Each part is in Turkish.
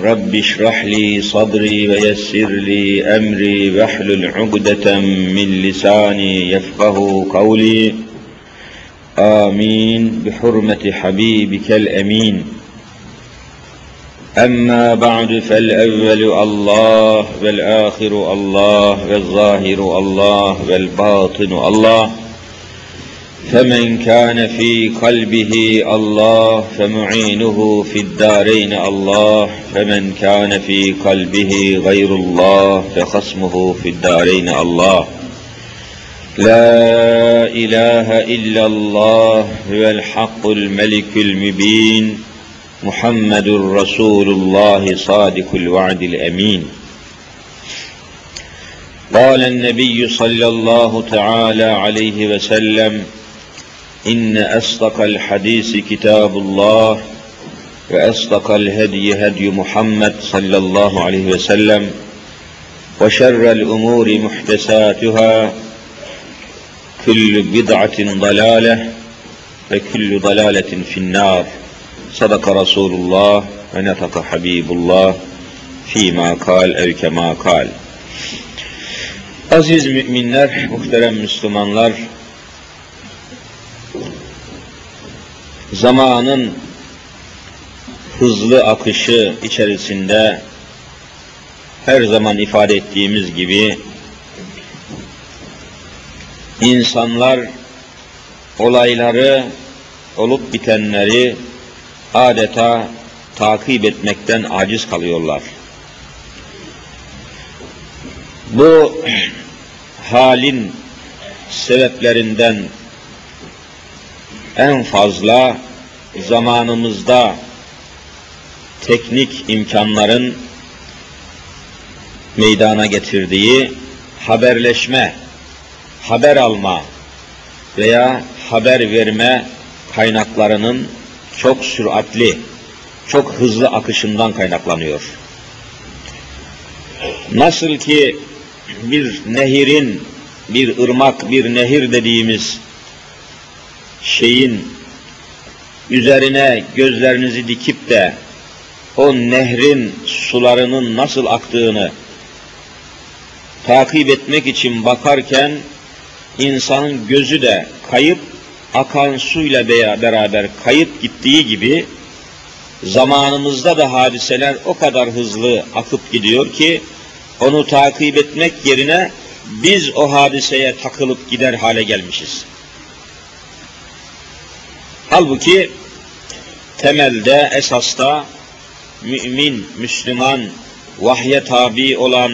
رب اشرح لي صدري ويسر لي أمري واحلل عقدة من لساني يفقه قولي. آمين. بحرمة حبيبك الأمين. أما بعد فالأول الله والآخر الله والظاهر الله والباطن الله. فمن كان في قلبه الله فمعينه في الدارين الله فمن كان في قلبه غير الله فخصمه في الدارين الله. لا إله إلا الله هو الحق الملك المبين محمد رسول الله صادق الوعد الأمين. قال النبي صلى الله تعالى عليه وسلم إن أصدق الحديث كتاب الله وأصدق الهدي هدي محمد صلى الله عليه وسلم وشر الأمور محدثاتها كل بدعة ضلالة وكل ضلالة في النار صدق رسول الله ونطق حبيب الله فيما قال أو كما قال Aziz müminler, muhterem Müslümanlar, zamanın hızlı akışı içerisinde her zaman ifade ettiğimiz gibi insanlar olayları, olup bitenleri adeta takip etmekten aciz kalıyorlar. Bu halin sebeplerinden en fazla zamanımızda teknik imkanların meydana getirdiği haberleşme, haber alma veya haber verme kaynaklarının çok süratli, çok hızlı akışından kaynaklanıyor. Nasıl ki bir nehirin, bir ırmak, bir nehir dediğimiz şeyin üzerine gözlerinizi dikip de o nehrin sularının nasıl aktığını takip etmek için bakarken insanın gözü de kayıp akan suyla beraber kayıp gittiği gibi zamanımızda da hadiseler o kadar hızlı akıp gidiyor ki onu takip etmek yerine biz o hadiseye takılıp gider hale gelmişiz. Halbuki temelde, esasta mümin, Müslüman, vahye tabi olan,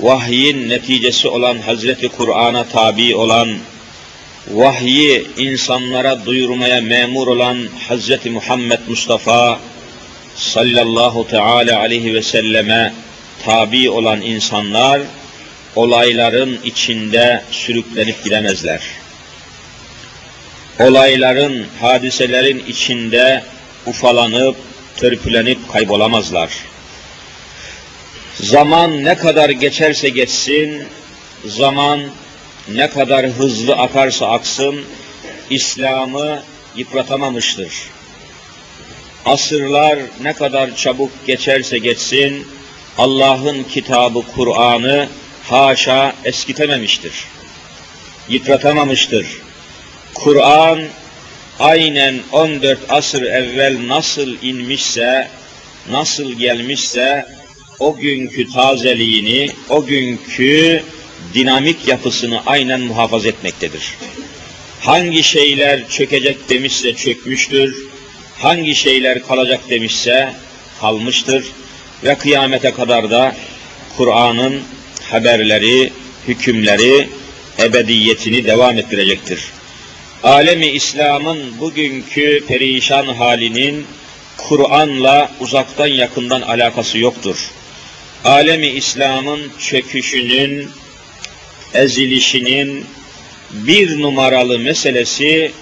vahyin neticesi olan Hazreti Kur'an'a tabi olan, vahyi insanlara duyurmaya memur olan Hazreti Muhammed Mustafa sallallahu teala aleyhi ve selleme tabi olan insanlar olayların içinde sürüklenip gidemezler olayların, hadiselerin içinde ufalanıp, törpülenip kaybolamazlar. Zaman ne kadar geçerse geçsin, zaman ne kadar hızlı akarsa aksın, İslam'ı yıpratamamıştır. Asırlar ne kadar çabuk geçerse geçsin, Allah'ın kitabı Kur'an'ı haşa eskitememiştir. Yıpratamamıştır Kur'an aynen 14 asır evvel nasıl inmişse, nasıl gelmişse o günkü tazeliğini, o günkü dinamik yapısını aynen muhafaza etmektedir. Hangi şeyler çökecek demişse çökmüştür, hangi şeyler kalacak demişse kalmıştır ve kıyamete kadar da Kur'an'ın haberleri, hükümleri ebediyetini devam ettirecektir alemi İslam'ın bugünkü perişan halinin Kur'an'la uzaktan yakından alakası yoktur. Alemi İslam'ın çöküşünün, ezilişinin bir numaralı meselesi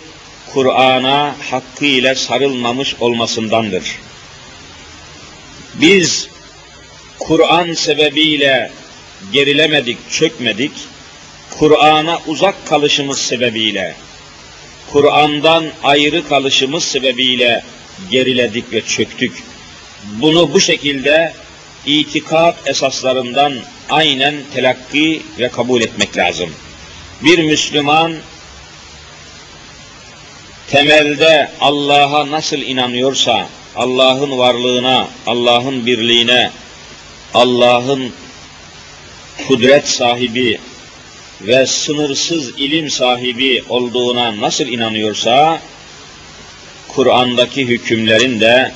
Kur'an'a hakkıyla sarılmamış olmasındandır. Biz Kur'an sebebiyle gerilemedik, çökmedik. Kur'an'a uzak kalışımız sebebiyle, Kur'an'dan ayrı kalışımız sebebiyle geriledik ve çöktük. Bunu bu şekilde itikat esaslarından aynen telakki ve kabul etmek lazım. Bir Müslüman temelde Allah'a nasıl inanıyorsa, Allah'ın varlığına, Allah'ın birliğine, Allah'ın kudret sahibi ve sınırsız ilim sahibi olduğuna nasıl inanıyorsa, Kur'an'daki hükümlerin de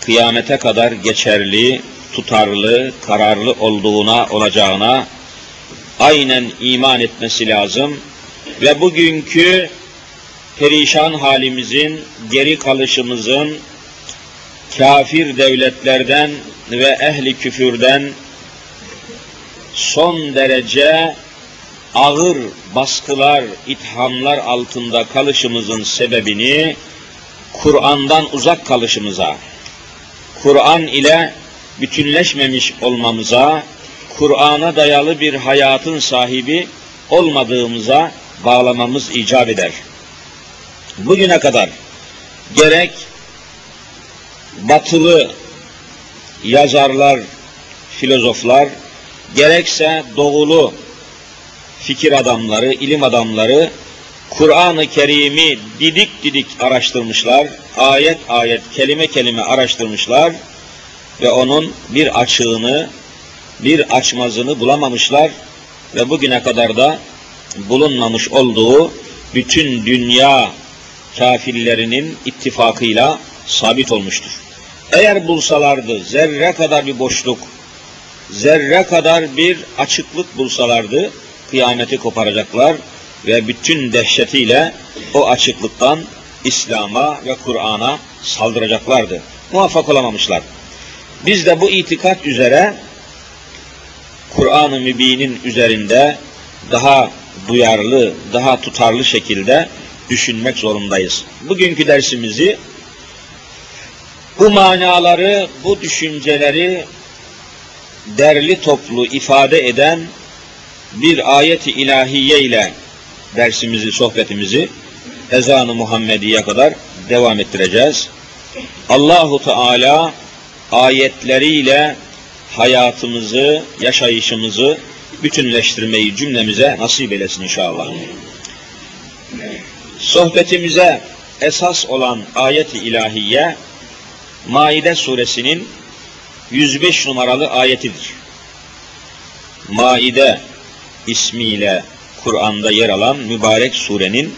kıyamete kadar geçerli, tutarlı, kararlı olduğuna, olacağına aynen iman etmesi lazım. Ve bugünkü perişan halimizin, geri kalışımızın, kafir devletlerden ve ehli küfürden son derece ağır baskılar, ithamlar altında kalışımızın sebebini Kur'an'dan uzak kalışımıza, Kur'an ile bütünleşmemiş olmamıza, Kur'an'a dayalı bir hayatın sahibi olmadığımıza bağlamamız icap eder. Bugüne kadar gerek batılı yazarlar, filozoflar, gerekse doğulu fikir adamları, ilim adamları Kur'an-ı Kerim'i didik didik araştırmışlar, ayet ayet, kelime kelime araştırmışlar ve onun bir açığını, bir açmazını bulamamışlar ve bugüne kadar da bulunmamış olduğu bütün dünya kafirlerinin ittifakıyla sabit olmuştur. Eğer bulsalardı zerre kadar bir boşluk, zerre kadar bir açıklık bulsalardı kıyameti koparacaklar ve bütün dehşetiyle o açıklıktan İslam'a ve Kur'an'a saldıracaklardı. Muvaffak olamamışlar. Biz de bu itikat üzere Kur'an-ı Mübin'in üzerinde daha duyarlı, daha tutarlı şekilde düşünmek zorundayız. Bugünkü dersimizi bu manaları, bu düşünceleri derli toplu ifade eden bir ayeti ilahiye ile dersimizi, sohbetimizi ezanı Muhammediye kadar devam ettireceğiz. Allahu Teala ayetleriyle hayatımızı, yaşayışımızı bütünleştirmeyi cümlemize nasip eylesin inşallah. Sohbetimize esas olan ayet-i ilahiye Maide suresinin 105 numaralı ayetidir. Maide ismiyle Kur'an'da yer alan mübarek surenin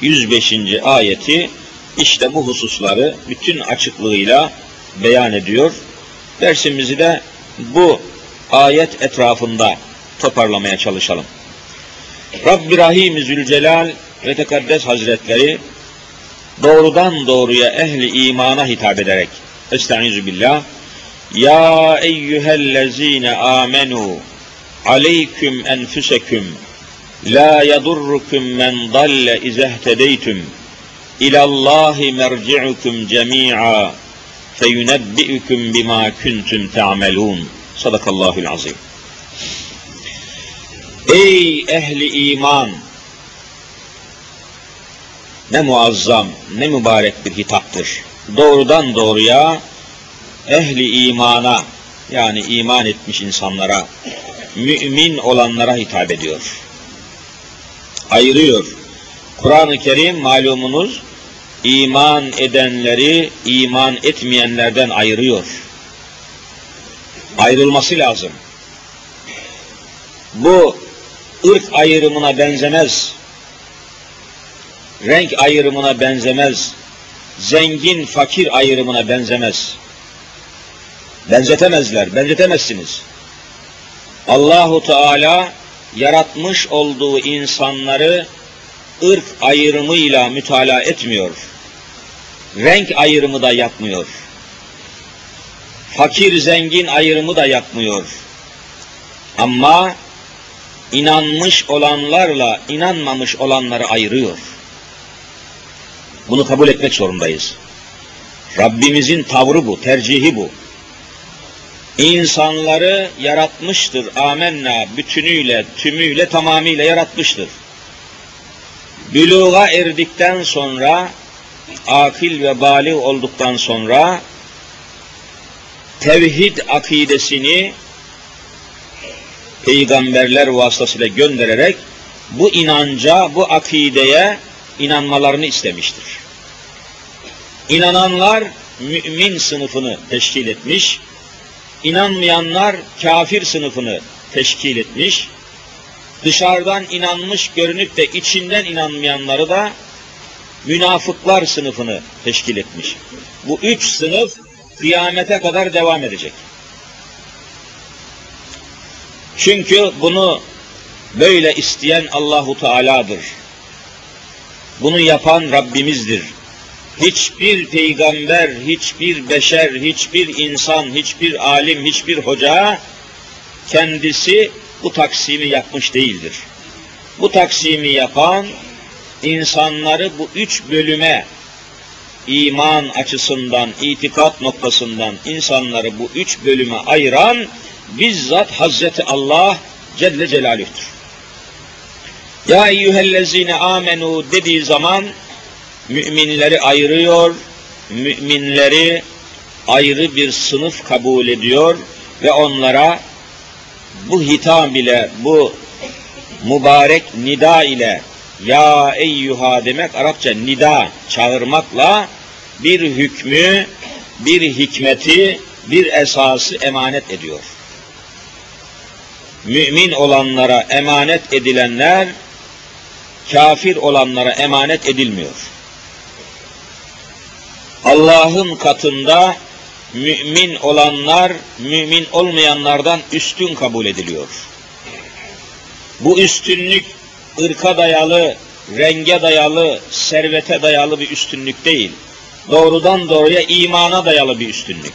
105. ayeti işte bu hususları bütün açıklığıyla beyan ediyor. Dersimizi de bu ayet etrafında toparlamaya çalışalım. Rabbi Rahim Zülcelal ve Tekaddes Hazretleri doğrudan doğruya ehli imana hitap ederek Estaizu billah Ya eyyühellezine amenu aleyküm enfüseküm la yadurrukum men dalle izehtedeytüm ilallahi merci'ukum cemi'a feyunebbi'ukum bima kuntum ta'melun sadakallahul azim Ey ehli iman ne muazzam, ne mübarek bir hitaptır. Doğrudan doğruya ehli imana yani iman etmiş insanlara, mümin olanlara hitap ediyor. Ayırıyor. Kur'an-ı Kerim malumunuz iman edenleri iman etmeyenlerden ayırıyor. Ayrılması lazım. Bu ırk ayrımına benzemez renk ayrımına benzemez, zengin fakir ayrımına benzemez. Benzetemezler, benzetemezsiniz. Allahu Teala yaratmış olduğu insanları ırk ayrımıyla mütalaa etmiyor. renk ayrımı da yapmıyor. Fakir zengin ayrımı da yapmıyor. Ama inanmış olanlarla inanmamış olanları ayırıyor. Bunu kabul etmek zorundayız. Rabbimizin tavrı bu, tercihi bu. İnsanları yaratmıştır. Amenna bütünüyle, tümüyle, tamamıyla yaratmıştır. Büluğa erdikten sonra, akil ve bali olduktan sonra, tevhid akidesini peygamberler vasıtasıyla göndererek bu inanca, bu akideye inanmalarını istemiştir. İnananlar mümin sınıfını teşkil etmiş, inanmayanlar kafir sınıfını teşkil etmiş, dışarıdan inanmış görünüp de içinden inanmayanları da münafıklar sınıfını teşkil etmiş. Bu üç sınıf kıyamete kadar devam edecek. Çünkü bunu böyle isteyen Allahu Teala'dır. Bunu yapan Rabbimizdir. Hiçbir peygamber, hiçbir beşer, hiçbir insan, hiçbir alim, hiçbir hoca kendisi bu taksimi yapmış değildir. Bu taksimi yapan insanları bu üç bölüme iman açısından, itikat noktasından insanları bu üç bölüme ayıran bizzat Hazreti Allah Celle Celaluh'tür. Ya eyyühellezine amenu dediği zaman müminleri ayırıyor, müminleri ayrı bir sınıf kabul ediyor ve onlara bu hitam ile, bu mübarek nida ile ya eyyuha demek Arapça nida çağırmakla bir hükmü, bir hikmeti, bir esası emanet ediyor. Mümin olanlara emanet edilenler kafir olanlara emanet edilmiyor. Allah'ın katında mümin olanlar mümin olmayanlardan üstün kabul ediliyor. Bu üstünlük ırka dayalı, renge dayalı, servete dayalı bir üstünlük değil. Doğrudan doğruya imana dayalı bir üstünlük.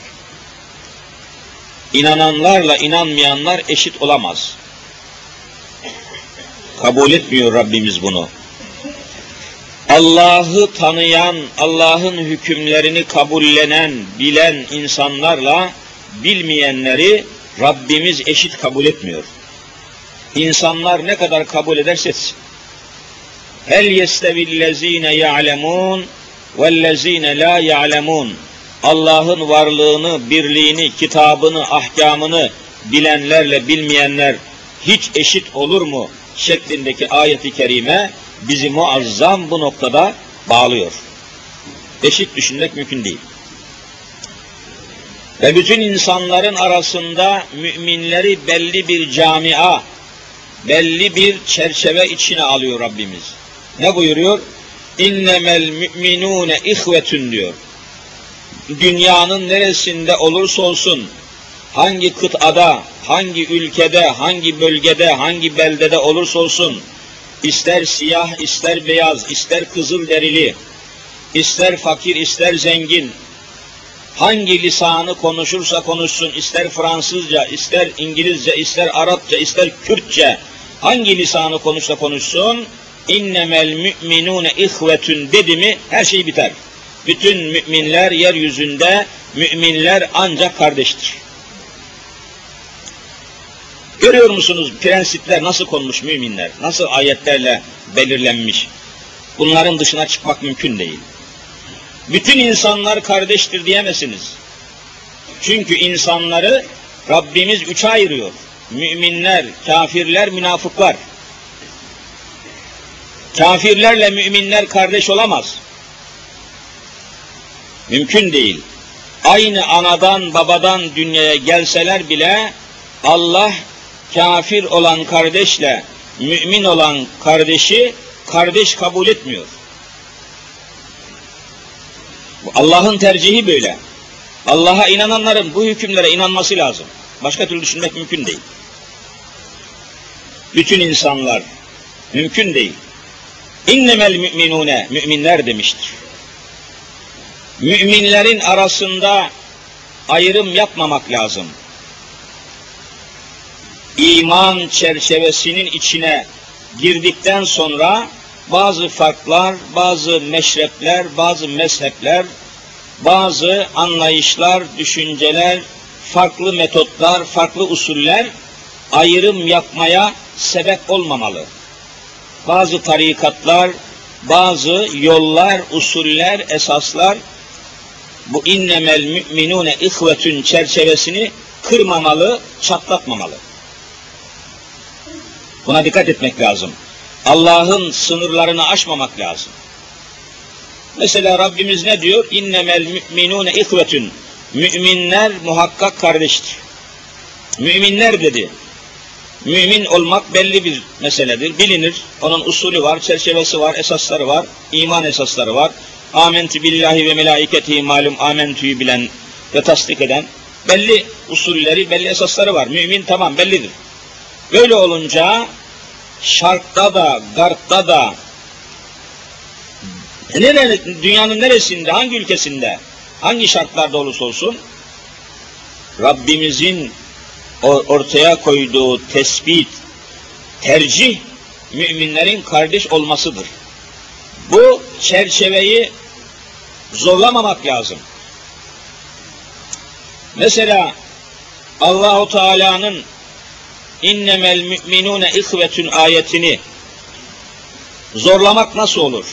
İnananlarla inanmayanlar eşit olamaz. Kabul etmiyor Rabbimiz bunu. Allah'ı tanıyan, Allah'ın hükümlerini kabullenen, bilen insanlarla bilmeyenleri Rabbimiz eşit kabul etmiyor. İnsanlar ne kadar kabul ederse etsin. Hel yestevillezine ya'lemun vellezine la ya'lemun. Allah'ın varlığını, birliğini, kitabını, ahkamını bilenlerle bilmeyenler hiç eşit olur mu? şeklindeki ayeti kerime bizi muazzam bu noktada bağlıyor. Eşit düşünmek mümkün değil. Ve bütün insanların arasında müminleri belli bir camia, belli bir çerçeve içine alıyor Rabbimiz. Ne buyuruyor? İnnemel müminune ihvetün diyor. Dünyanın neresinde olursa olsun, hangi kıtada, hangi ülkede, hangi bölgede, hangi beldede olursa olsun, ister siyah, ister beyaz, ister kızıl derili, ister fakir, ister zengin, hangi lisanı konuşursa konuşsun, ister Fransızca, ister İngilizce, ister Arapça, ister Kürtçe, hangi lisanı konuşsa konuşsun, innemel müminune ihvetün dedi mi her şey biter. Bütün müminler yeryüzünde, müminler ancak kardeştir. Görüyor musunuz prensipler nasıl konmuş müminler? Nasıl ayetlerle belirlenmiş? Bunların dışına çıkmak mümkün değil. Bütün insanlar kardeştir diyemezsiniz. Çünkü insanları Rabbimiz üçe ayırıyor. Müminler, kafirler, münafıklar. Kafirlerle müminler kardeş olamaz. Mümkün değil. Aynı anadan babadan dünyaya gelseler bile Allah kafir olan kardeşle mümin olan kardeşi kardeş kabul etmiyor. Allah'ın tercihi böyle. Allah'a inananların bu hükümlere inanması lazım. Başka türlü düşünmek mümkün değil. Bütün insanlar mümkün değil. İnnemel müminune müminler demiştir. Müminlerin arasında ayrım yapmamak lazım. İman çerçevesinin içine girdikten sonra bazı farklar, bazı meşrepler, bazı mezhepler, bazı anlayışlar, düşünceler, farklı metotlar, farklı usuller ayrım yapmaya sebep olmamalı. Bazı tarikatlar, bazı yollar, usuller, esaslar bu innemel müminune ihvetün çerçevesini kırmamalı, çatlatmamalı. Buna dikkat etmek lazım. Allah'ın sınırlarını aşmamak lazım. Mesela Rabbimiz ne diyor? İnnemel müminune ihvetün. Müminler muhakkak kardeştir. Müminler dedi. Mümin olmak belli bir meseledir, bilinir. Onun usulü var, çerçevesi var, esasları var, iman esasları var. Amentü billahi ve melaiketihi malum amentüyü bilen ve tasdik eden belli usulleri, belli esasları var. Mümin tamam bellidir. Böyle olunca şarkta da, garpta da, nere, dünyanın neresinde, hangi ülkesinde, hangi şartlarda olursa olsun, Rabbimizin ortaya koyduğu tespit, tercih, müminlerin kardeş olmasıdır. Bu çerçeveyi zorlamamak lazım. Mesela Allahu Teala'nın innemel müminune ihvetün ayetini zorlamak nasıl olur?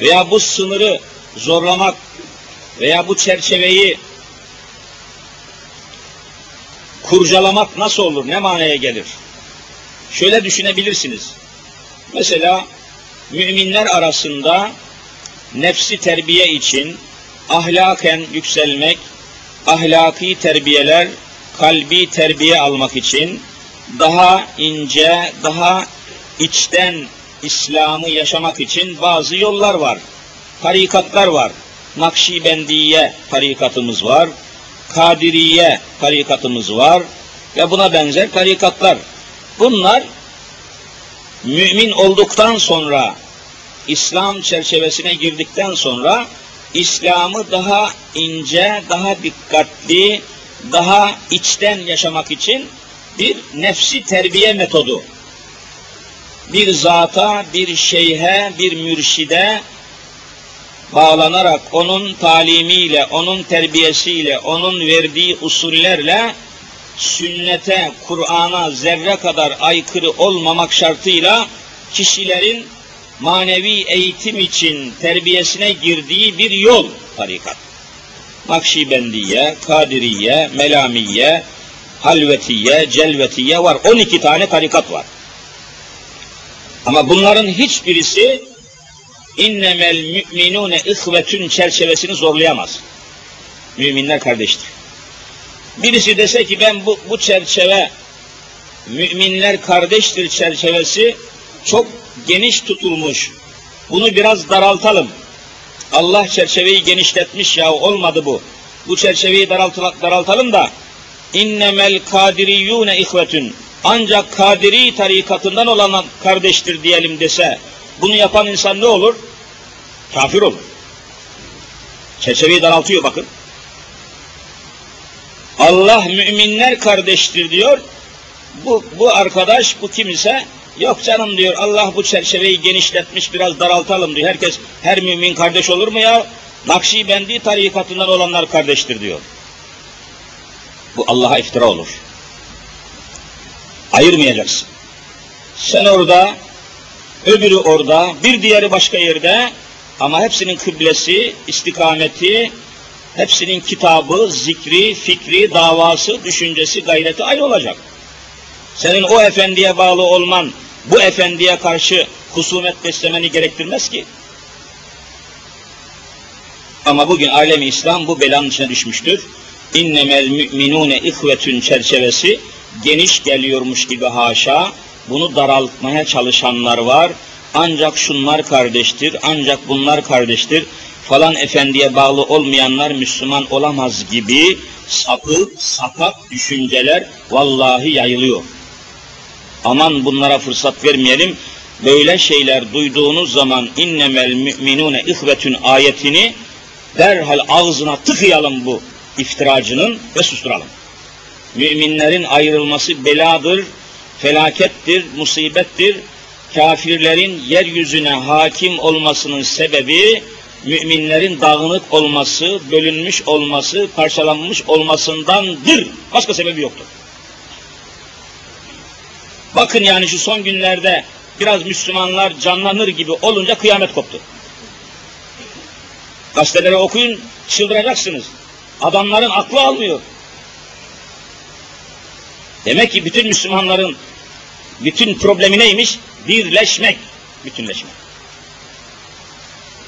Veya bu sınırı zorlamak veya bu çerçeveyi kurcalamak nasıl olur? Ne manaya gelir? Şöyle düşünebilirsiniz. Mesela müminler arasında nefsi terbiye için ahlaken yükselmek, ahlaki terbiyeler, kalbi terbiye almak için daha ince, daha içten İslam'ı yaşamak için bazı yollar var. Tarikatlar var. Nakşibendiye tarikatımız var. Kadiriye tarikatımız var ve buna benzer tarikatlar. Bunlar mümin olduktan sonra İslam çerçevesine girdikten sonra İslam'ı daha ince, daha dikkatli, daha içten yaşamak için bir nefsi terbiye metodu. Bir zata, bir şeyhe, bir mürşide bağlanarak onun talimiyle, onun terbiyesiyle, onun verdiği usullerle sünnete, Kur'an'a zerre kadar aykırı olmamak şartıyla kişilerin manevi eğitim için terbiyesine girdiği bir yol tarikat. Nakşibendiye, Kadiriye, Melamiye, Halvetiye, Celvetiye var. 12 tane tarikat var. Ama bunların hiçbirisi innemel müminune ihvetün çerçevesini zorlayamaz. Müminler kardeştir. Birisi dese ki ben bu, bu çerçeve müminler kardeştir çerçevesi çok geniş tutulmuş. Bunu biraz daraltalım. Allah çerçeveyi genişletmiş ya olmadı bu. Bu çerçeveyi daraltalım da innemel kadiriyune ihvetün ancak kadiri tarikatından olan kardeştir diyelim dese bunu yapan insan ne olur? Kafir olur. Çerçeveyi daraltıyor bakın. Allah müminler kardeştir diyor. Bu, bu arkadaş, bu kimse yok canım diyor Allah bu çerçeveyi genişletmiş biraz daraltalım diyor. Herkes, her mümin kardeş olur mu ya? Nakşibendi tarikatından olanlar kardeştir diyor. Bu Allah'a iftira olur. Ayırmayacaksın. Sen orada, öbürü orada, bir diğeri başka yerde ama hepsinin kıblesi, istikameti, hepsinin kitabı, zikri, fikri, davası, düşüncesi, gayreti ayrı olacak. Senin o efendiye bağlı olman, bu efendiye karşı husumet beslemeni gerektirmez ki. Ama bugün alemi İslam bu belanın içine düşmüştür. İnnemel müminune ihvetün çerçevesi geniş geliyormuş gibi haşa, bunu daraltmaya çalışanlar var. Ancak şunlar kardeştir, ancak bunlar kardeştir. Falan efendiye bağlı olmayanlar Müslüman olamaz gibi sapık, sapak düşünceler vallahi yayılıyor. Aman bunlara fırsat vermeyelim. Böyle şeyler duyduğunuz zaman innemel müminune ihvetün ayetini derhal ağzına tıkayalım bu iftiracının ve susturalım. Müminlerin ayrılması beladır, felakettir, musibettir. Kafirlerin yeryüzüne hakim olmasının sebebi müminlerin dağınık olması, bölünmüş olması, parçalanmış olmasındandır. Başka sebebi yoktur. Bakın yani şu son günlerde biraz Müslümanlar canlanır gibi olunca kıyamet koptu. Gazeteleri okuyun, çıldıracaksınız. Adamların aklı almıyor. Demek ki bütün Müslümanların bütün problemi neymiş? Birleşmek, bütünleşmek.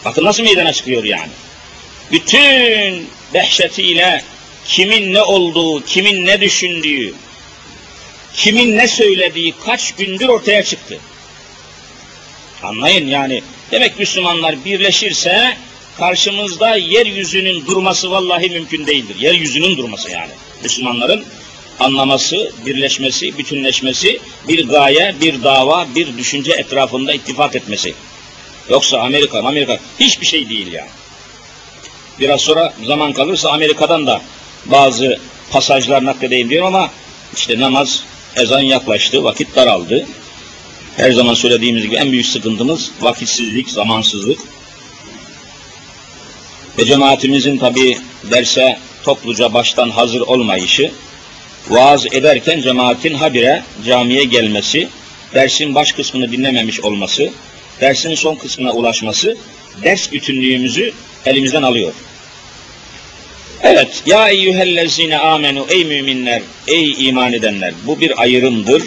Bakın nasıl meydana çıkıyor yani. Bütün dehşetiyle kimin ne olduğu, kimin ne düşündüğü, kimin ne söylediği kaç gündür ortaya çıktı. Anlayın yani. Demek Müslümanlar birleşirse karşımızda yeryüzünün durması vallahi mümkün değildir. Yeryüzünün durması yani. Müslümanların anlaması, birleşmesi, bütünleşmesi, bir gaye, bir dava, bir düşünce etrafında ittifak etmesi. Yoksa Amerika, Amerika hiçbir şey değil yani. Biraz sonra zaman kalırsa Amerika'dan da bazı pasajlar nakledeyim diyorum ama işte namaz, ezan yaklaştı, vakit daraldı. Her zaman söylediğimiz gibi en büyük sıkıntımız vakitsizlik, zamansızlık. Ve cemaatimizin tabi derse topluca baştan hazır olmayışı, vaaz ederken cemaatin habire camiye gelmesi, dersin baş kısmını dinlememiş olması, dersin son kısmına ulaşması, ders bütünlüğümüzü elimizden alıyor. Evet, ya eyyühellezine amenu, ey müminler, ey iman edenler, bu bir ayrımdır.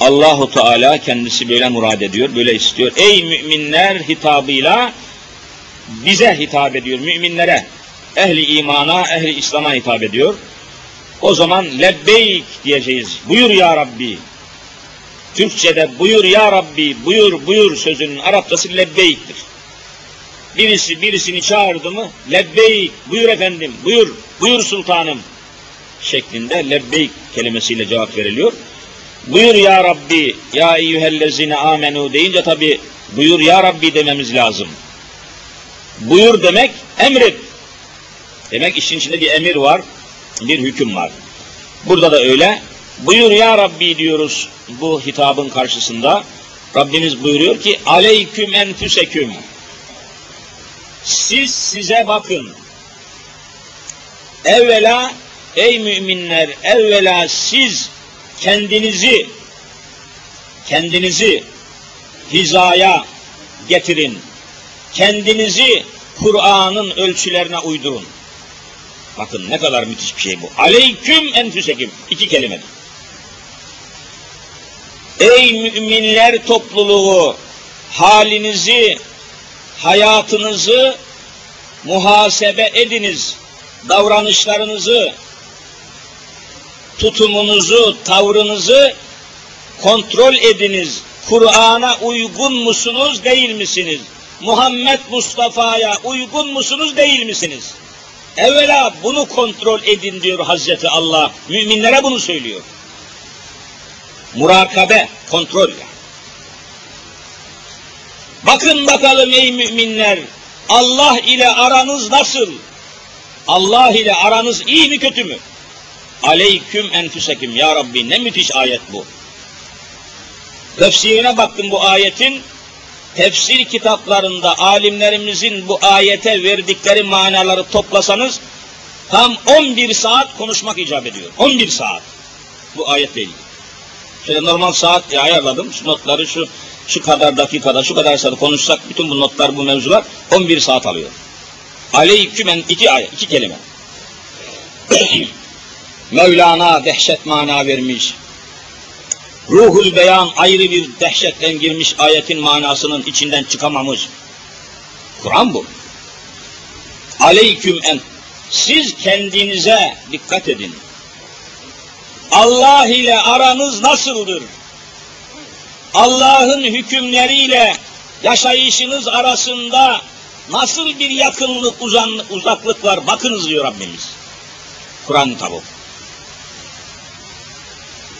Allahu Teala kendisi böyle murad ediyor, böyle istiyor. Ey müminler hitabıyla bize hitap ediyor, müminlere, ehli imana, ehli İslam'a hitap ediyor. O zaman lebbeyk diyeceğiz. Buyur ya Rabbi. Türkçede buyur ya Rabbi, buyur buyur sözünün Arapçası lebbeyktir. Birisi birisini çağırdı mı lebbeyk, buyur efendim, buyur, buyur sultanım şeklinde lebbeyk kelimesiyle cevap veriliyor. Buyur ya Rabbi, ya eyyühellezine amenu deyince tabi buyur ya Rabbi dememiz lazım. Buyur demek emret. Demek işin içinde bir emir var, bir hüküm var. Burada da öyle. Buyur ya Rabbi diyoruz bu hitabın karşısında. Rabbimiz buyuruyor ki aleyküm enfüseküm. Siz size bakın. Evvela ey müminler evvela siz kendinizi kendinizi hizaya getirin. Kendinizi Kur'an'ın ölçülerine uydurun. Bakın ne kadar müthiş bir şey bu. Aleyküm enfüsekim. İki kelimedir. Ey müminler topluluğu halinizi, hayatınızı muhasebe ediniz. Davranışlarınızı, tutumunuzu, tavrınızı kontrol ediniz. Kur'an'a uygun musunuz, değil misiniz? Muhammed Mustafa'ya uygun musunuz, değil misiniz? Evvela bunu kontrol edin diyor Hazreti Allah. Müminlere bunu söylüyor. Murakabe, kontrol yani. Bakın bakalım ey müminler, Allah ile aranız nasıl? Allah ile aranız iyi mi kötü mü? Aleyküm enfüsekim ya Rabbi ne müthiş ayet bu. Tefsirine baktım bu ayetin. Tefsir kitaplarında alimlerimizin bu ayete verdikleri manaları toplasanız tam 11 saat konuşmak icap ediyor. 11 saat. Bu ayetle ilgili. Şöyle normal saat ayarladım. Şu notları şu şu kadar dakikada, şu kadar saat konuşsak bütün bu notlar, bu mevzular 11 saat alıyor. Aleykümen iki ayet, iki kelime. Mevlana dehşet mana vermiş. Ruhul beyan ayrı bir dehşetten girmiş ayetin manasının içinden çıkamamış. Kur'an bu. Aleyküm en. Siz kendinize dikkat edin. Allah ile aranız nasıldır? Allah'ın hükümleriyle yaşayışınız arasında nasıl bir yakınlık, uzanlık, uzaklık var? Bakınız diyor Rabbimiz. Kur'an tabu.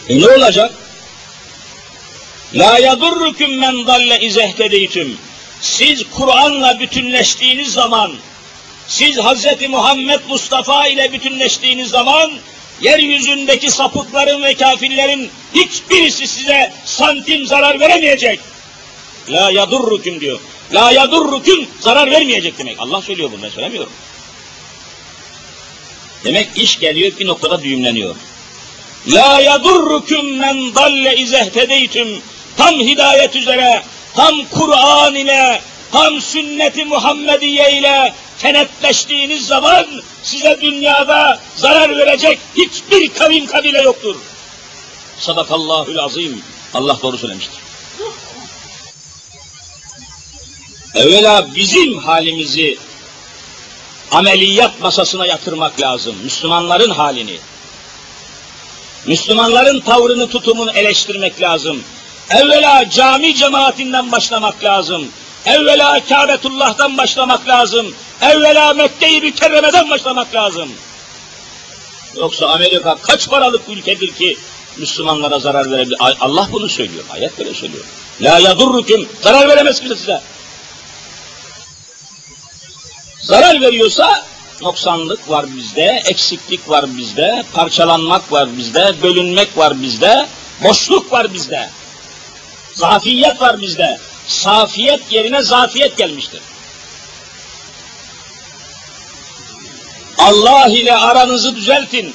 E ne olacak? La yadurrukum men dalle izehtedeytüm. Siz Kur'an'la bütünleştiğiniz zaman Siz Hz. Muhammed Mustafa ile bütünleştiğiniz zaman yeryüzündeki sapıkların ve kafirlerin hiçbirisi size santim zarar veremeyecek. La yadurrukum diyor. La yadurrukum zarar vermeyecek demek. Allah söylüyor bunu ben söylemiyorum. Demek iş geliyor bir noktada düğümleniyor. La yadurrukum men dalle izehtedeytüm. Tam hidayet üzere, tam Kur'an ile, tam sünnet-i Muhammediye ile kenetleştiğiniz zaman size dünyada zarar verecek hiçbir kavim kabile yoktur. Sadakallahül azim. Allah doğru söylemiştir. Evvela bizim halimizi ameliyat masasına yatırmak lazım. Müslümanların halini. Müslümanların tavrını, tutumunu eleştirmek lazım. Evvela cami cemaatinden başlamak lazım. Evvela Kâbetullah'tan başlamak lazım. Evvela Mekke-i Mükerreme'den başlamak lazım. Yoksa Amerika kaç paralık ülkedir ki Müslümanlara zarar verebilir? Allah bunu söylüyor, ayet böyle söylüyor. La yadurrukum, zarar veremez kimse size. Zarar veriyorsa noksanlık var bizde, eksiklik var bizde, parçalanmak var bizde, bölünmek var bizde, boşluk var bizde. Zafiyet var bizde. Safiyet yerine zafiyet gelmiştir. Allah ile aranızı düzeltin.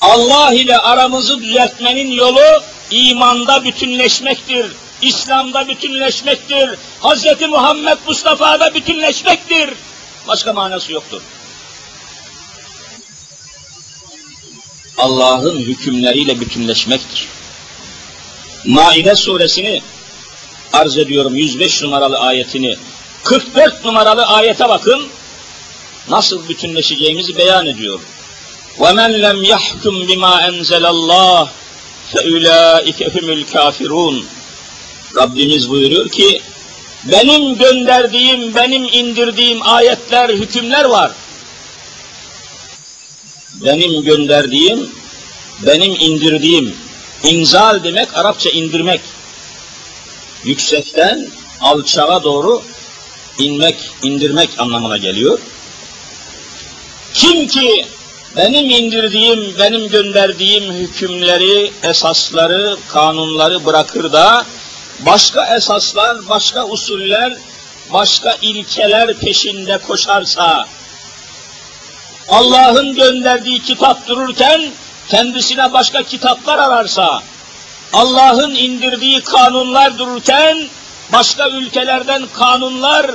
Allah ile aramızı düzeltmenin yolu imanda bütünleşmektir. İslam'da bütünleşmektir. Hz. Muhammed Mustafa'da bütünleşmektir. Başka manası yoktur. Allah'ın hükümleriyle bütünleşmektir. Maide suresini arz ediyorum 105 numaralı ayetini. 44 numaralı ayete bakın Nasıl bütünleşeceğimizi beyan ediyor. وَمَنْ لَمْ يَحْكُمْ بِمَا أَنْزَلَ اللّٰهِ فَاُولَٰئِكَ هُمُ الْكَافِرُونَ Rabbimiz buyuruyor ki, benim gönderdiğim, benim indirdiğim ayetler, hükümler var. Benim gönderdiğim, benim indirdiğim, inzal demek Arapça indirmek. Yüksekten alçağa doğru inmek, indirmek anlamına geliyor. Kim ki benim indirdiğim, benim gönderdiğim hükümleri, esasları, kanunları bırakır da başka esaslar, başka usuller, başka ilkeler peşinde koşarsa, Allah'ın gönderdiği kitap dururken kendisine başka kitaplar ararsa, Allah'ın indirdiği kanunlar dururken başka ülkelerden kanunlar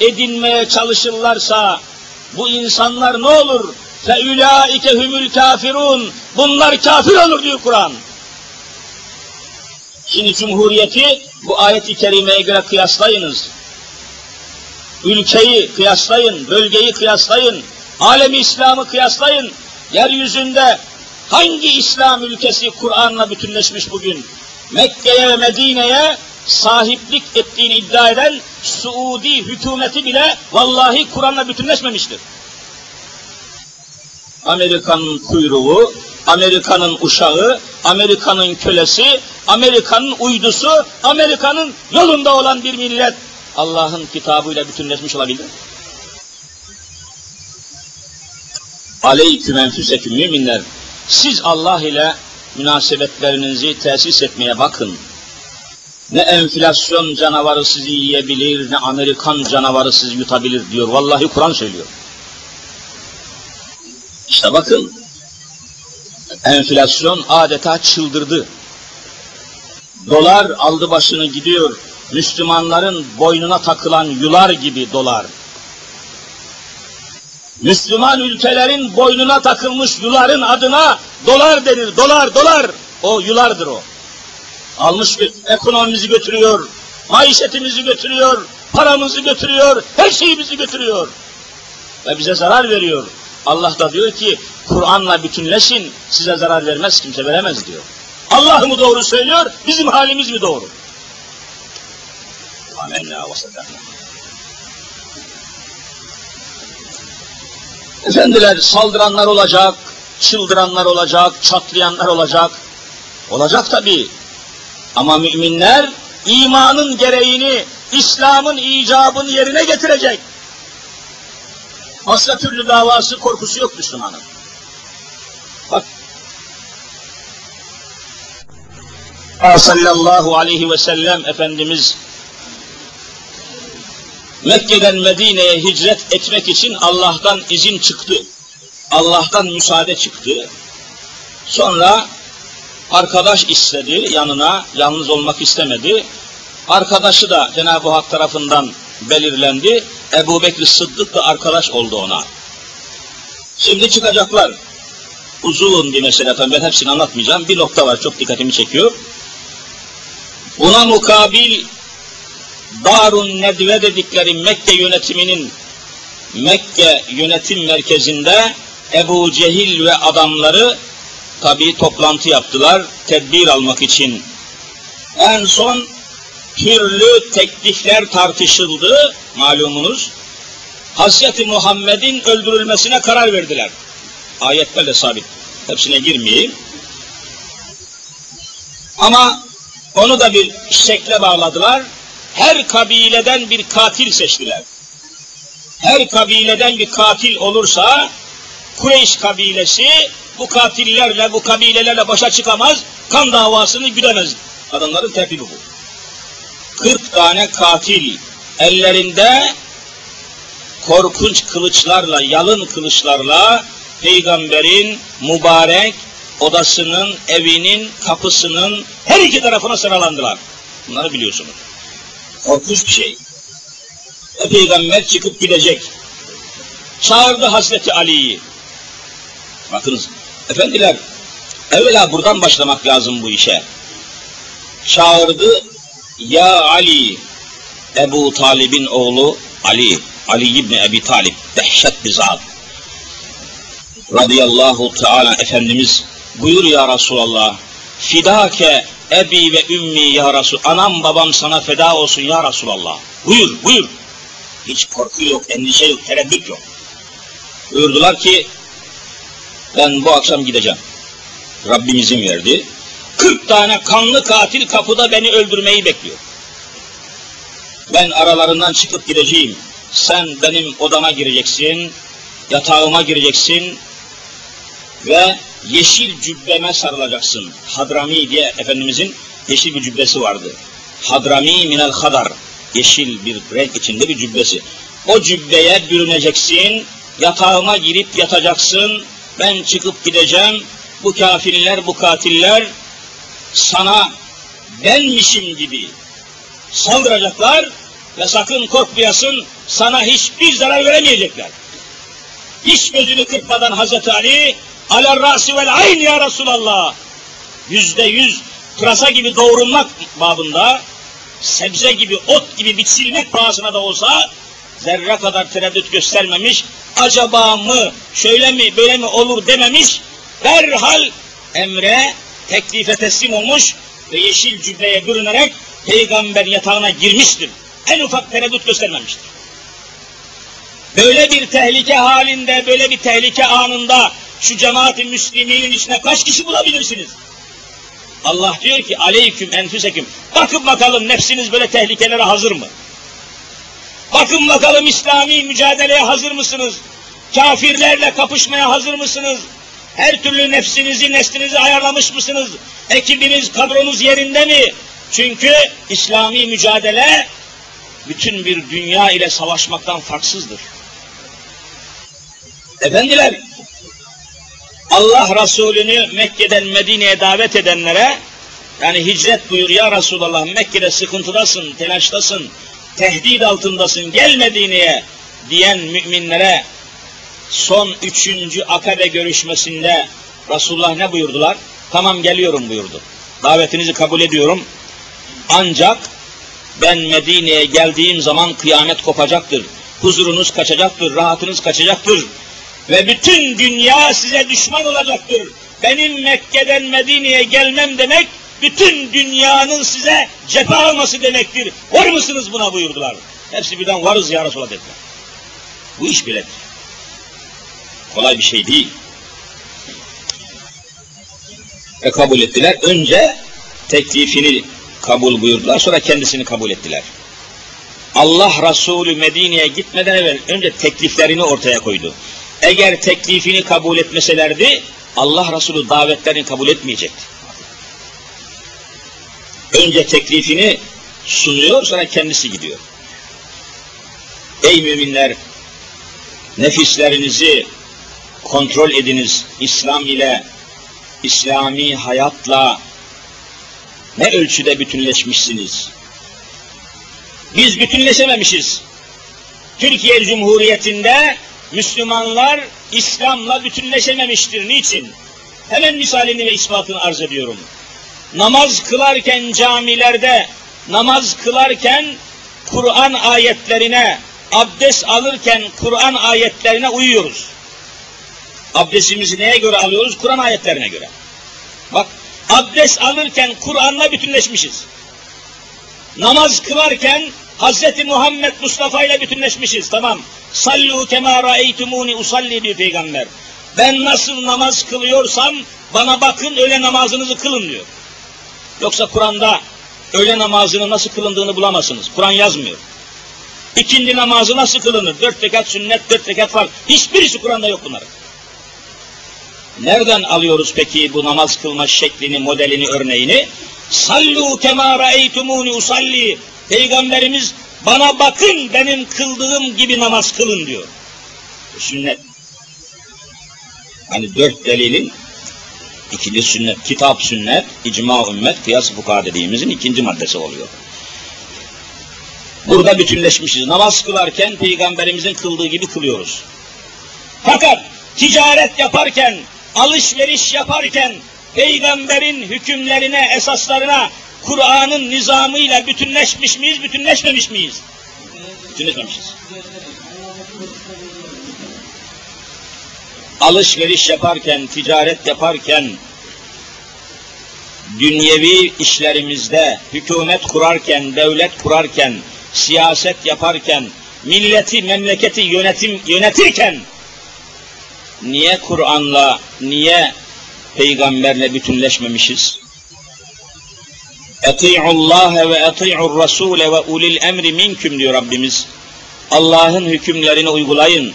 edinmeye çalışırlarsa, bu insanlar ne olur? Fe ulaike humul kafirun. Bunlar kafir olur diyor Kur'an. Şimdi Cumhuriyeti bu ayet-i kerimeye göre kıyaslayınız. Ülkeyi kıyaslayın, bölgeyi kıyaslayın, alemi İslam'ı kıyaslayın. Yeryüzünde hangi İslam ülkesi Kur'an'la bütünleşmiş bugün? Mekke'ye ve Medine'ye sahiplik ettiğini iddia eden Suudi hükümeti bile vallahi Kur'an'la bütünleşmemiştir. Amerika'nın kuyruğu, Amerika'nın uşağı, Amerika'nın kölesi, Amerika'nın uydusu, Amerika'nın yolunda olan bir millet Allah'ın kitabıyla bütünleşmiş olabilir. Aleyküm enfüseküm müminler. Siz Allah ile münasebetlerinizi tesis etmeye bakın. Ne enflasyon canavarı sizi yiyebilir, ne Amerikan canavarı sizi yutabilir diyor. Vallahi Kur'an söylüyor. İşte bakın, enflasyon adeta çıldırdı. Dolar aldı başını gidiyor. Müslümanların boynuna takılan yular gibi dolar. Müslüman ülkelerin boynuna takılmış yuların adına dolar denir. Dolar, dolar. O yulardır o. Almış ekonomimizi götürüyor, maişetimizi götürüyor, paramızı götürüyor, her şeyimizi götürüyor. Ve bize zarar veriyor. Allah da diyor ki Kur'an'la bütünleşin size zarar vermez kimse veremez diyor. Allah mı doğru söylüyor bizim halimiz mi doğru? Amenna Efendiler saldıranlar olacak, çıldıranlar olacak, çatlayanlar olacak. Olacak tabi. Ama müminler imanın gereğini, İslam'ın icabını yerine getirecek. Başka türlü davası, korkusu yok Müslümanın. Bak. Sallallahu aleyhi ve sellem Efendimiz Mekke'den Medine'ye hicret etmek için Allah'tan izin çıktı. Allah'tan müsaade çıktı. Sonra arkadaş istedi yanına, yalnız olmak istemedi. Arkadaşı da Cenab-ı Hak tarafından belirlendi. Ebu Bekir Sıddık da arkadaş oldu ona. Şimdi çıkacaklar. Uzun bir mesele efendim ben hepsini anlatmayacağım. Bir nokta var çok dikkatimi çekiyor. Buna mukabil Darun Nedve dedikleri Mekke yönetiminin Mekke yönetim merkezinde Ebu Cehil ve adamları tabi toplantı yaptılar tedbir almak için. En son türlü teklifler tartışıldı malumunuz. Hazreti Muhammed'in öldürülmesine karar verdiler. Ayetlerle sabit. Hepsine girmeyeyim. Ama onu da bir şekle bağladılar. Her kabileden bir katil seçtiler. Her kabileden bir katil olursa Kureyş kabilesi bu katillerle, bu kabilelerle başa çıkamaz, kan davasını güdemez. Adamların tertibi bu. 40 tane katil ellerinde korkunç kılıçlarla, yalın kılıçlarla peygamberin mübarek odasının, evinin, kapısının her iki tarafına sıralandılar. Bunları biliyorsunuz. Korkunç bir şey. Ve peygamber çıkıp gidecek. Çağırdı Hazreti Ali'yi. Bakınız, efendiler, evvela buradan başlamak lazım bu işe. Çağırdı, ya Ali, Ebu Talib'in oğlu Ali, Ali İbni Ebi Talib, dehşet bir zat. Radıyallahu Teala Efendimiz buyur ya Resulallah, fidake ebi ve ümmi ya Resul, anam babam sana feda olsun ya Resulallah. Buyur, buyur. Hiç korku yok, endişe yok, tereddüt yok. Buyurdular ki, ben bu akşam gideceğim. Rabbim izin verdi. 40 tane kanlı katil kapıda beni öldürmeyi bekliyor. Ben aralarından çıkıp gideceğim. Sen benim odama gireceksin, yatağıma gireceksin ve yeşil cübbeme sarılacaksın. Hadrami diye Efendimizin yeşil bir cübbesi vardı. Hadrami minel hadar. Yeşil bir renk içinde bir cübbesi. O cübbeye bürüneceksin, yatağıma girip yatacaksın, ben çıkıp gideceğim, bu kafirler, bu katiller sana benmişim gibi saldıracaklar ve sakın korkmayasın, sana hiçbir zarar veremeyecekler. Hiç gözünü kırpmadan Hazreti Ali, aler rasi vel ayn ya Resulallah, yüzde yüz pırasa gibi doğrulmak babında, sebze gibi, ot gibi biçilmek pahasına da olsa, zerre kadar tereddüt göstermemiş, acaba mı, şöyle mi, böyle mi olur dememiş, derhal emre, teklife teslim olmuş ve yeşil cübbeye bürünerek peygamber yatağına girmiştir. En ufak tereddüt göstermemiştir. Böyle bir tehlike halinde, böyle bir tehlike anında şu cemaat-i müsliminin içine kaç kişi bulabilirsiniz? Allah diyor ki aleyküm enfüseküm. Bakın bakalım nefsiniz böyle tehlikelere hazır mı? Bakın bakalım İslami mücadeleye hazır mısınız? Kafirlerle kapışmaya hazır mısınız? Her türlü nefsinizi, neslinizi ayarlamış mısınız? Ekibiniz, kadronuz yerinde mi? Çünkü İslami mücadele bütün bir dünya ile savaşmaktan farksızdır. Efendiler, Allah Resulü'nü Mekke'den Medine'ye davet edenlere, yani hicret buyur ya Resulallah Mekke'de sıkıntıdasın, telaştasın, tehdit altındasın, gel Medine'ye diyen müminlere son üçüncü akabe görüşmesinde Resulullah ne buyurdular? Tamam geliyorum buyurdu. Davetinizi kabul ediyorum. Ancak ben Medine'ye geldiğim zaman kıyamet kopacaktır. Huzurunuz kaçacaktır, rahatınız kaçacaktır. Ve bütün dünya size düşman olacaktır. Benim Mekke'den Medine'ye gelmem demek, bütün dünyanın size cephe alması demektir. Var mısınız buna buyurdular. Hepsi birden varız ya Resulallah dediler. Bu iş biledir. Kolay bir şey değil. Ve kabul ettiler. Önce teklifini kabul buyurdular, sonra kendisini kabul ettiler. Allah Resulü Medine'ye gitmeden evvel önce tekliflerini ortaya koydu. Eğer teklifini kabul etmeselerdi Allah Resulü davetlerini kabul etmeyecekti. Önce teklifini sunuyor sonra kendisi gidiyor. Ey müminler nefislerinizi kontrol ediniz İslam ile, İslami hayatla ne ölçüde bütünleşmişsiniz? Biz bütünleşememişiz. Türkiye Cumhuriyeti'nde Müslümanlar İslam'la bütünleşememiştir. Niçin? Hemen misalini ve ispatını arz ediyorum. Namaz kılarken camilerde, namaz kılarken Kur'an ayetlerine, abdest alırken Kur'an ayetlerine uyuyoruz. Abdestimizi neye göre alıyoruz? Kur'an ayetlerine göre. Bak, abdest alırken Kur'an'la bütünleşmişiz. Namaz kılarken Hz. Muhammed Mustafa ile bütünleşmişiz. Tamam. Sallu kema ra'eytumuni usalli diyor peygamber. Ben nasıl namaz kılıyorsam bana bakın öyle namazınızı kılın diyor. Yoksa Kur'an'da öğle namazının nasıl kılındığını bulamazsınız. Kur'an yazmıyor. İkindi namazı nasıl kılınır? Dört rekat sünnet, dört rekat var. Hiçbirisi Kur'an'da yok bunların. Nereden alıyoruz peki bu namaz kılma şeklini, modelini, örneğini? Sallu kema ra'eytumuni usalli. Peygamberimiz bana bakın benim kıldığım gibi namaz kılın diyor. Sünnet. Hani dört delilin ikili sünnet, kitap sünnet, icma ümmet, kıyas fuka dediğimizin ikinci maddesi oluyor. Burada bütünleşmişiz. Namaz kılarken peygamberimizin kıldığı gibi kılıyoruz. Fakat ticaret yaparken, alışveriş yaparken peygamberin hükümlerine, esaslarına, Kur'an'ın nizamıyla bütünleşmiş miyiz, bütünleşmemiş miyiz? Bütünleşmemişiz. Alışveriş yaparken, ticaret yaparken, dünyevi işlerimizde, hükümet kurarken, devlet kurarken, siyaset yaparken, milleti, memleketi yönetim yönetirken, niye Kur'an'la, niye peygamberle bütünleşmemişiz? Eti'ullaha ve eti'ur rasule ve ulil emri minküm diyor Rabbimiz. Allah'ın hükümlerini uygulayın.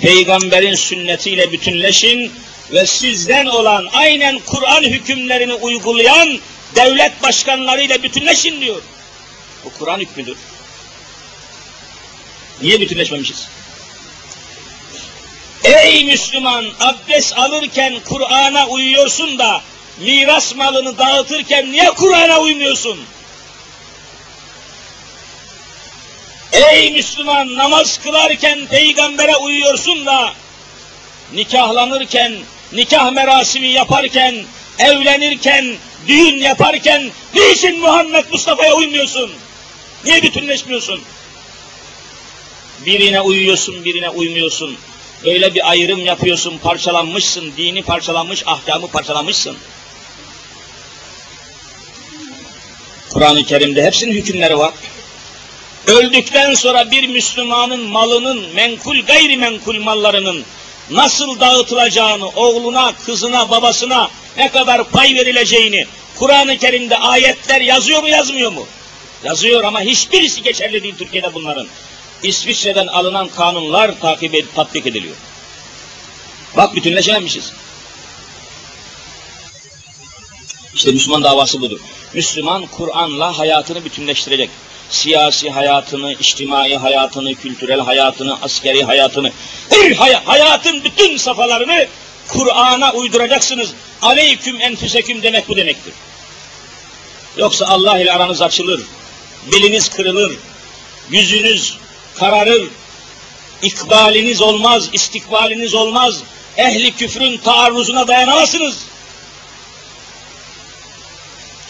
Peygamberin sünnetiyle bütünleşin ve sizden olan aynen Kur'an hükümlerini uygulayan devlet başkanlarıyla bütünleşin diyor. Bu Kur'an hükmüdür. Niye bütünleşmemişiz? Ey Müslüman abdest alırken Kur'an'a uyuyorsun da miras malını dağıtırken niye Kur'an'a uymuyorsun? Ey Müslüman namaz kılarken peygambere uyuyorsun da nikahlanırken, nikah merasimi yaparken, evlenirken, düğün yaparken niçin Muhammed Mustafa'ya uymuyorsun? Niye bütünleşmiyorsun? Birine uyuyorsun, birine uymuyorsun. Öyle bir ayrım yapıyorsun, parçalanmışsın, dini parçalanmış, ahkamı parçalamışsın. Kur'an-ı Kerim'de hepsinin hükümleri var. Öldükten sonra bir Müslümanın malının, menkul gayrimenkul mallarının nasıl dağıtılacağını, oğluna, kızına, babasına ne kadar pay verileceğini Kur'an-ı Kerim'de ayetler yazıyor mu yazmıyor mu? Yazıyor ama hiçbirisi geçerli değil Türkiye'de bunların. İsviçre'den alınan kanunlar takip edip tatbik ediliyor. Bak bütünleşememişiz. İşte Müslüman davası budur. Müslüman Kur'an'la hayatını bütünleştirecek. Siyasi hayatını, içtimai hayatını, kültürel hayatını, askeri hayatını, her hay hayatın bütün safhalarını Kur'an'a uyduracaksınız. Aleyküm enfüseküm demek bu demektir. Yoksa Allah ile aranız açılır, beliniz kırılır, yüzünüz kararır, ikbaliniz olmaz, istikbaliniz olmaz, ehli küfrün taarruzuna dayanamazsınız.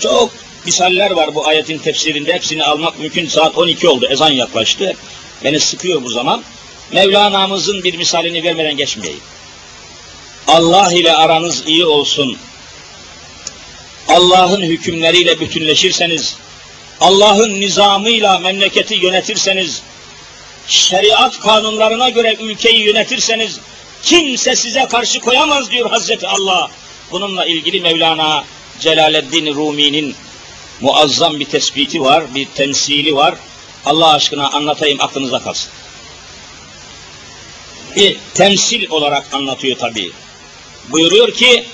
Çok misaller var bu ayetin tefsirinde, hepsini almak mümkün. Saat 12 oldu, ezan yaklaştı. Beni sıkıyor bu zaman. Mevlana'mızın bir misalini vermeden geçmeyeyim. Allah ile aranız iyi olsun. Allah'ın hükümleriyle bütünleşirseniz, Allah'ın nizamıyla memleketi yönetirseniz, şeriat kanunlarına göre ülkeyi yönetirseniz, kimse size karşı koyamaz diyor Hazreti Allah. Bununla ilgili Mevlana Celaleddin Rumi'nin muazzam bir tespiti var, bir temsili var. Allah aşkına anlatayım aklınıza kalsın. Bir temsil olarak anlatıyor tabii. Buyuruyor ki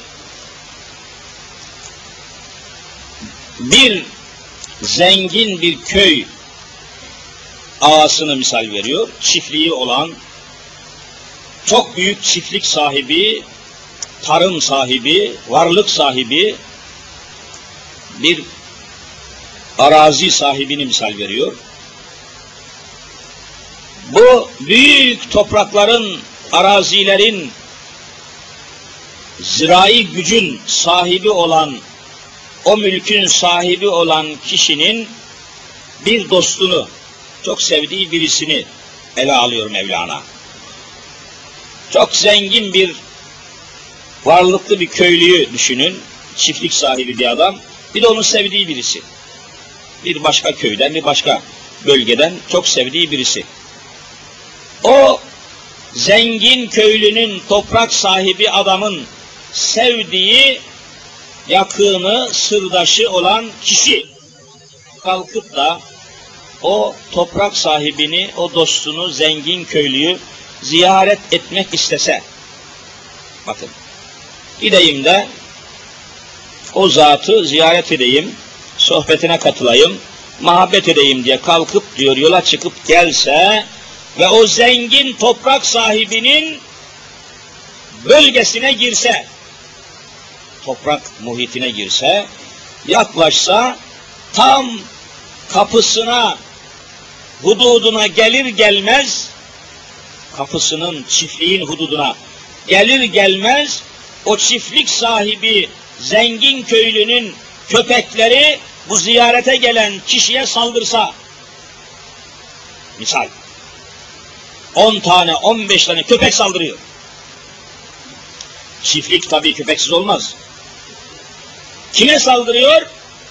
bir zengin bir köy ağasını misal veriyor. Çiftliği olan, çok büyük çiftlik sahibi, tarım sahibi, varlık sahibi, bir arazi sahibini misal veriyor. Bu büyük toprakların, arazilerin, zirai gücün sahibi olan, o mülkün sahibi olan kişinin bir dostunu, çok sevdiği birisini ele alıyor Mevlana. Çok zengin bir, varlıklı bir köylüyü düşünün, çiftlik sahibi bir adam, bir de onun sevdiği birisi. Bir başka köyden, bir başka bölgeden çok sevdiği birisi. O zengin köylünün, toprak sahibi adamın sevdiği, yakını, sırdaşı olan kişi kalkıp da o toprak sahibini, o dostunu, zengin köylüyü ziyaret etmek istese, bakın, gideyim de o zatı ziyaret edeyim, sohbetine katılayım, muhabbet edeyim diye kalkıp diyor yola çıkıp gelse ve o zengin toprak sahibinin bölgesine girse, toprak muhitine girse, yaklaşsa tam kapısına, hududuna gelir gelmez, kapısının, çiftliğin hududuna gelir gelmez, o çiftlik sahibi zengin köylünün köpekleri bu ziyarete gelen kişiye saldırsa, misal, 10 tane, 15 tane köpek saldırıyor. Çiftlik tabii köpeksiz olmaz. Kime saldırıyor?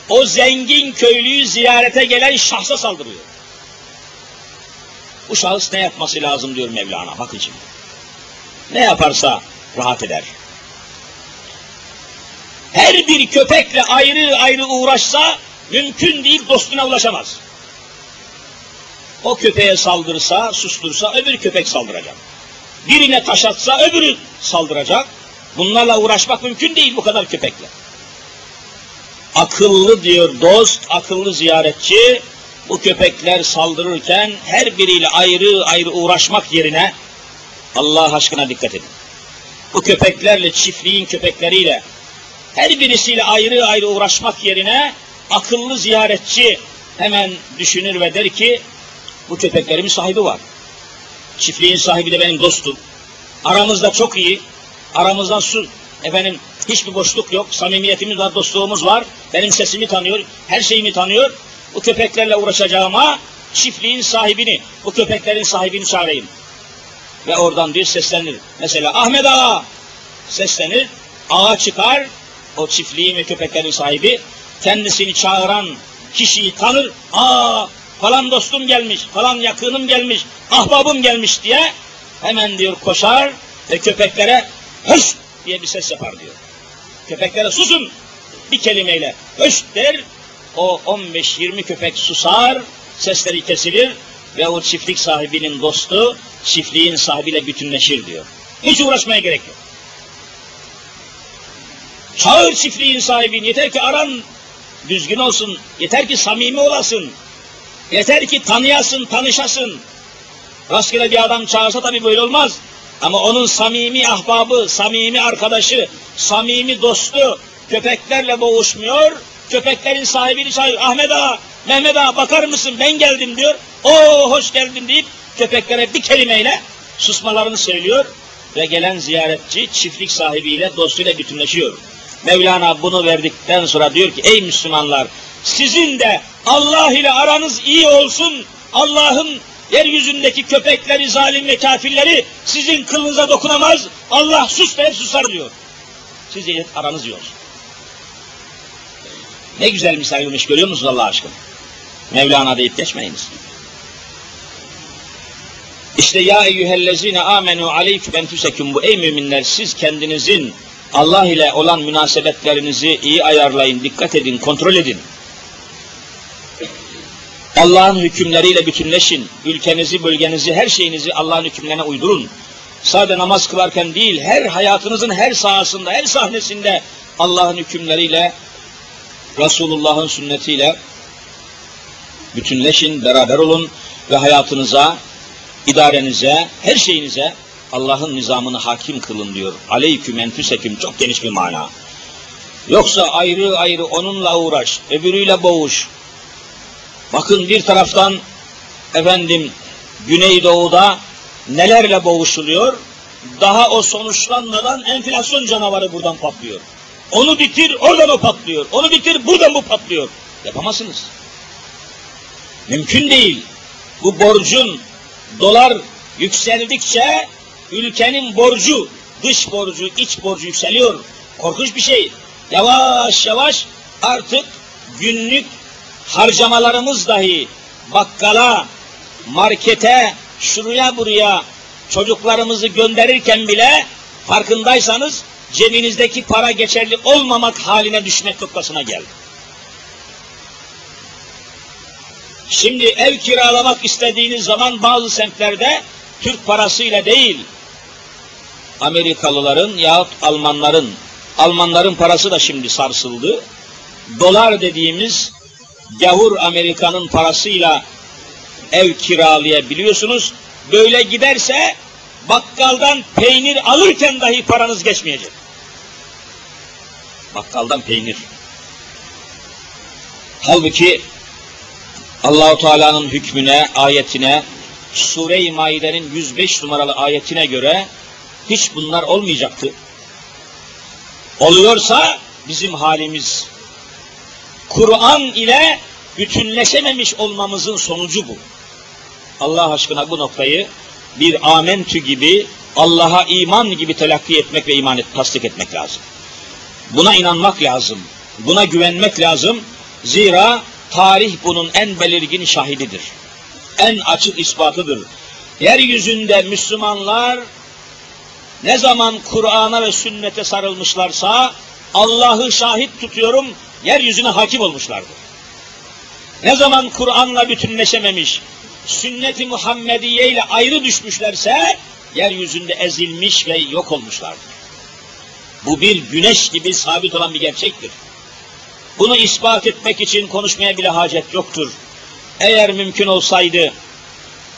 O zengin köylüyü ziyarete gelen şahsa saldırıyor. Bu şahıs ne yapması lazım diyor Mevlana. Bakın şimdi. Ne yaparsa rahat eder. Her bir köpekle ayrı ayrı uğraşsa mümkün değil dostuna ulaşamaz. O köpeğe saldırsa, sustursa öbür köpek saldıracak. Birine taş atsa öbürü saldıracak. Bunlarla uğraşmak mümkün değil bu kadar köpekle. Akıllı diyor dost, akıllı ziyaretçi, bu köpekler saldırırken her biriyle ayrı ayrı uğraşmak yerine Allah aşkına dikkat edin. Bu köpeklerle, çiftliğin köpekleriyle her birisiyle ayrı ayrı uğraşmak yerine akıllı ziyaretçi hemen düşünür ve der ki bu köpeklerimin sahibi var. Çiftliğin sahibi de benim dostum. Aramızda çok iyi. Aramızdan su efendim hiçbir boşluk yok. Samimiyetimiz var, dostluğumuz var. Benim sesimi tanıyor, her şeyimi tanıyor. Bu köpeklerle uğraşacağıma çiftliğin sahibini, bu köpeklerin sahibini çağırayım. Ve oradan bir seslenir. Mesela Ahmet Ağa seslenir. Ağa çıkar, o çiftliğin ve köpeklerin sahibi kendisini çağıran kişiyi tanır. Aa falan dostum gelmiş, falan yakınım gelmiş, ahbabım gelmiş diye hemen diyor koşar ve köpeklere höş diye bir ses yapar diyor. Köpeklere susun bir kelimeyle höş der. O 15-20 köpek susar, sesleri kesilir ve o çiftlik sahibinin dostu çiftliğin sahibiyle bütünleşir diyor. Hiç uğraşmaya gerek yok. Çağır çiftliğin sahibini, yeter ki aran düzgün olsun, yeter ki samimi olasın, yeter ki tanıyasın, tanışasın. Rastgele bir adam çağırsa tabii böyle olmaz. Ama onun samimi ahbabı, samimi arkadaşı, samimi dostu köpeklerle boğuşmuyor. Köpeklerin sahibini çağırıyor. Ahmet Ağa, Mehmet Ağa bakar mısın ben geldim diyor. O hoş geldin deyip köpeklere bir kelimeyle susmalarını söylüyor. Ve gelen ziyaretçi çiftlik sahibiyle dostuyla bütünleşiyor. Mevlana bunu verdikten sonra diyor ki ey Müslümanlar sizin de Allah ile aranız iyi olsun. Allah'ın yeryüzündeki köpekleri, zalim ve kafirleri sizin kılınıza dokunamaz. Allah sus der susar diyor. Sizin aranız iyi olsun. Ne güzel misalmiş görüyor musunuz Allah aşkına? Mevlana deyip geçmeyiniz. İşte ya eyyühellezine amenu aleyküm enfüseküm bu ey müminler siz kendinizin Allah ile olan münasebetlerinizi iyi ayarlayın, dikkat edin, kontrol edin. Allah'ın hükümleriyle bütünleşin. Ülkenizi, bölgenizi, her şeyinizi Allah'ın hükümlerine uydurun. Sadece namaz kılarken değil, her hayatınızın her sahasında, her sahnesinde Allah'ın hükümleriyle, Resulullah'ın sünnetiyle bütünleşin, beraber olun ve hayatınıza, idarenize, her şeyinize Allah'ın nizamını hakim kılın diyor. Aleyküm enfüseküm çok geniş bir mana. Yoksa ayrı ayrı onunla uğraş, öbürüyle boğuş. Bakın bir taraftan efendim Güneydoğu'da nelerle boğuşuluyor? Daha o sonuçlanmadan enflasyon canavarı buradan patlıyor. Onu bitir, oradan o patlıyor. Onu bitir, buradan bu patlıyor. Yapamazsınız. Mümkün değil. Bu borcun dolar yükseldikçe ülkenin borcu, dış borcu, iç borcu yükseliyor. Korkunç bir şey. Yavaş yavaş artık günlük harcamalarımız dahi bakkala, markete, şuraya buraya çocuklarımızı gönderirken bile farkındaysanız cebinizdeki para geçerli olmamak haline düşmek noktasına geldi. Şimdi ev kiralamak istediğiniz zaman bazı semtlerde Türk parasıyla değil, Amerikalıların yahut Almanların, Almanların parası da şimdi sarsıldı. Dolar dediğimiz gavur Amerika'nın parasıyla ev kiralayabiliyorsunuz. Böyle giderse bakkaldan peynir alırken dahi paranız geçmeyecek. Bakkaldan peynir. Halbuki Allahu Teala'nın hükmüne, ayetine, Sure-i Maide'nin 105 numaralı ayetine göre hiç bunlar olmayacaktı. Oluyorsa bizim halimiz Kur'an ile bütünleşememiş olmamızın sonucu bu. Allah aşkına bu noktayı bir amentü gibi, Allah'a iman gibi telakki etmek ve iman et, tasdik etmek lazım. Buna inanmak lazım. Buna güvenmek lazım. Zira tarih bunun en belirgin şahididir. En açık ispatıdır. Yeryüzünde Müslümanlar ne zaman Kur'an'a ve sünnete sarılmışlarsa Allah'ı şahit tutuyorum yeryüzüne hakim olmuşlardır. Ne zaman Kur'an'la bütünleşememiş, sünnet-i Muhammediye ile ayrı düşmüşlerse yeryüzünde ezilmiş ve yok olmuşlardır. Bu bir güneş gibi sabit olan bir gerçektir. Bunu ispat etmek için konuşmaya bile hacet yoktur. Eğer mümkün olsaydı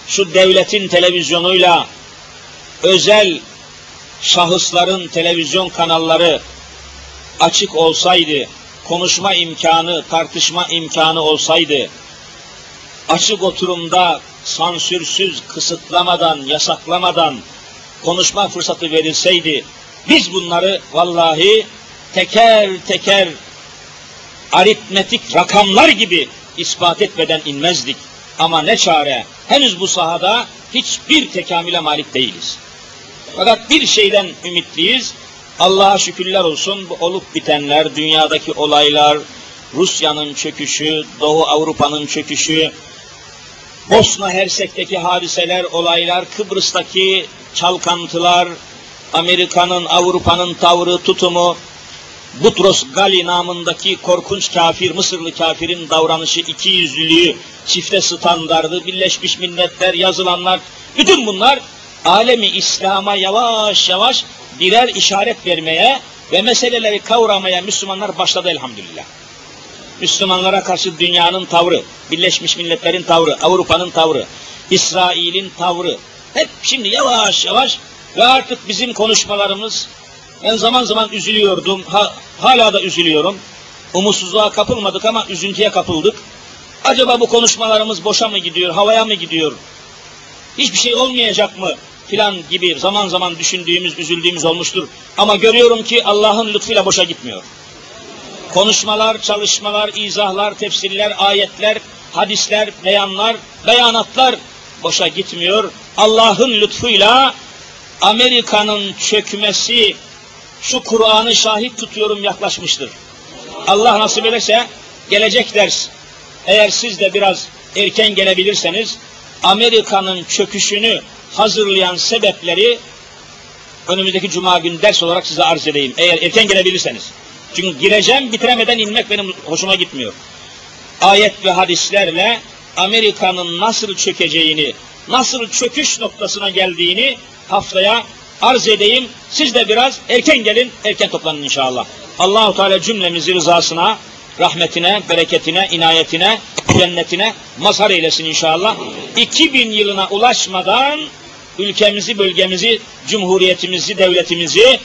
şu devletin televizyonuyla özel şahısların televizyon kanalları açık olsaydı, konuşma imkanı, tartışma imkanı olsaydı, açık oturumda sansürsüz, kısıtlamadan, yasaklamadan konuşma fırsatı verilseydi, biz bunları vallahi teker teker aritmetik rakamlar gibi ispat etmeden inmezdik. Ama ne çare, henüz bu sahada hiçbir tekamüle malik değiliz. Fakat bir şeyden ümitliyiz, Allah'a şükürler olsun bu olup bitenler, dünyadaki olaylar, Rusya'nın çöküşü, Doğu Avrupa'nın çöküşü, Bosna Hersek'teki hadiseler, olaylar, Kıbrıs'taki çalkantılar, Amerika'nın, Avrupa'nın tavrı, tutumu, Butros Gali namındaki korkunç kafir, Mısırlı kafirin davranışı, iki yüzlülüğü, çifte standardı, Birleşmiş Milletler, yazılanlar, bütün bunlar alemi İslam'a yavaş yavaş birer işaret vermeye ve meseleleri kavramaya Müslümanlar başladı elhamdülillah. Müslümanlara karşı dünyanın tavrı, Birleşmiş Milletler'in tavrı, Avrupa'nın tavrı, İsrail'in tavrı, hep şimdi yavaş yavaş ve artık bizim konuşmalarımız, ben zaman zaman üzülüyordum, ha, hala da üzülüyorum. Umutsuzluğa kapılmadık ama üzüntüye kapıldık. Acaba bu konuşmalarımız boşa mı gidiyor, havaya mı gidiyor? Hiçbir şey olmayacak mı? Filan gibi zaman zaman düşündüğümüz, üzüldüğümüz olmuştur. Ama görüyorum ki Allah'ın lütfuyla boşa gitmiyor. Konuşmalar, çalışmalar, izahlar, tefsirler, ayetler, hadisler, beyanlar, beyanatlar boşa gitmiyor. Allah'ın lütfuyla Amerika'nın çökmesi şu Kur'an'ı şahit tutuyorum yaklaşmıştır. Allah nasip ederse gelecek ders eğer siz de biraz erken gelebilirseniz Amerika'nın çöküşünü hazırlayan sebepleri önümüzdeki cuma günü ders olarak size arz edeyim. Eğer erken gelebilirseniz. Çünkü gireceğim bitiremeden inmek benim hoşuma gitmiyor. Ayet ve hadislerle Amerika'nın nasıl çökeceğini, nasıl çöküş noktasına geldiğini haftaya arz edeyim. Siz de biraz erken gelin, erken toplanın inşallah. Allahu Teala cümlemizi rızasına, rahmetine, bereketine, inayetine, cennetine mazhar eylesin inşallah. 2000 yılına ulaşmadan ülkemizi, bölgemizi, cumhuriyetimizi, devletimizi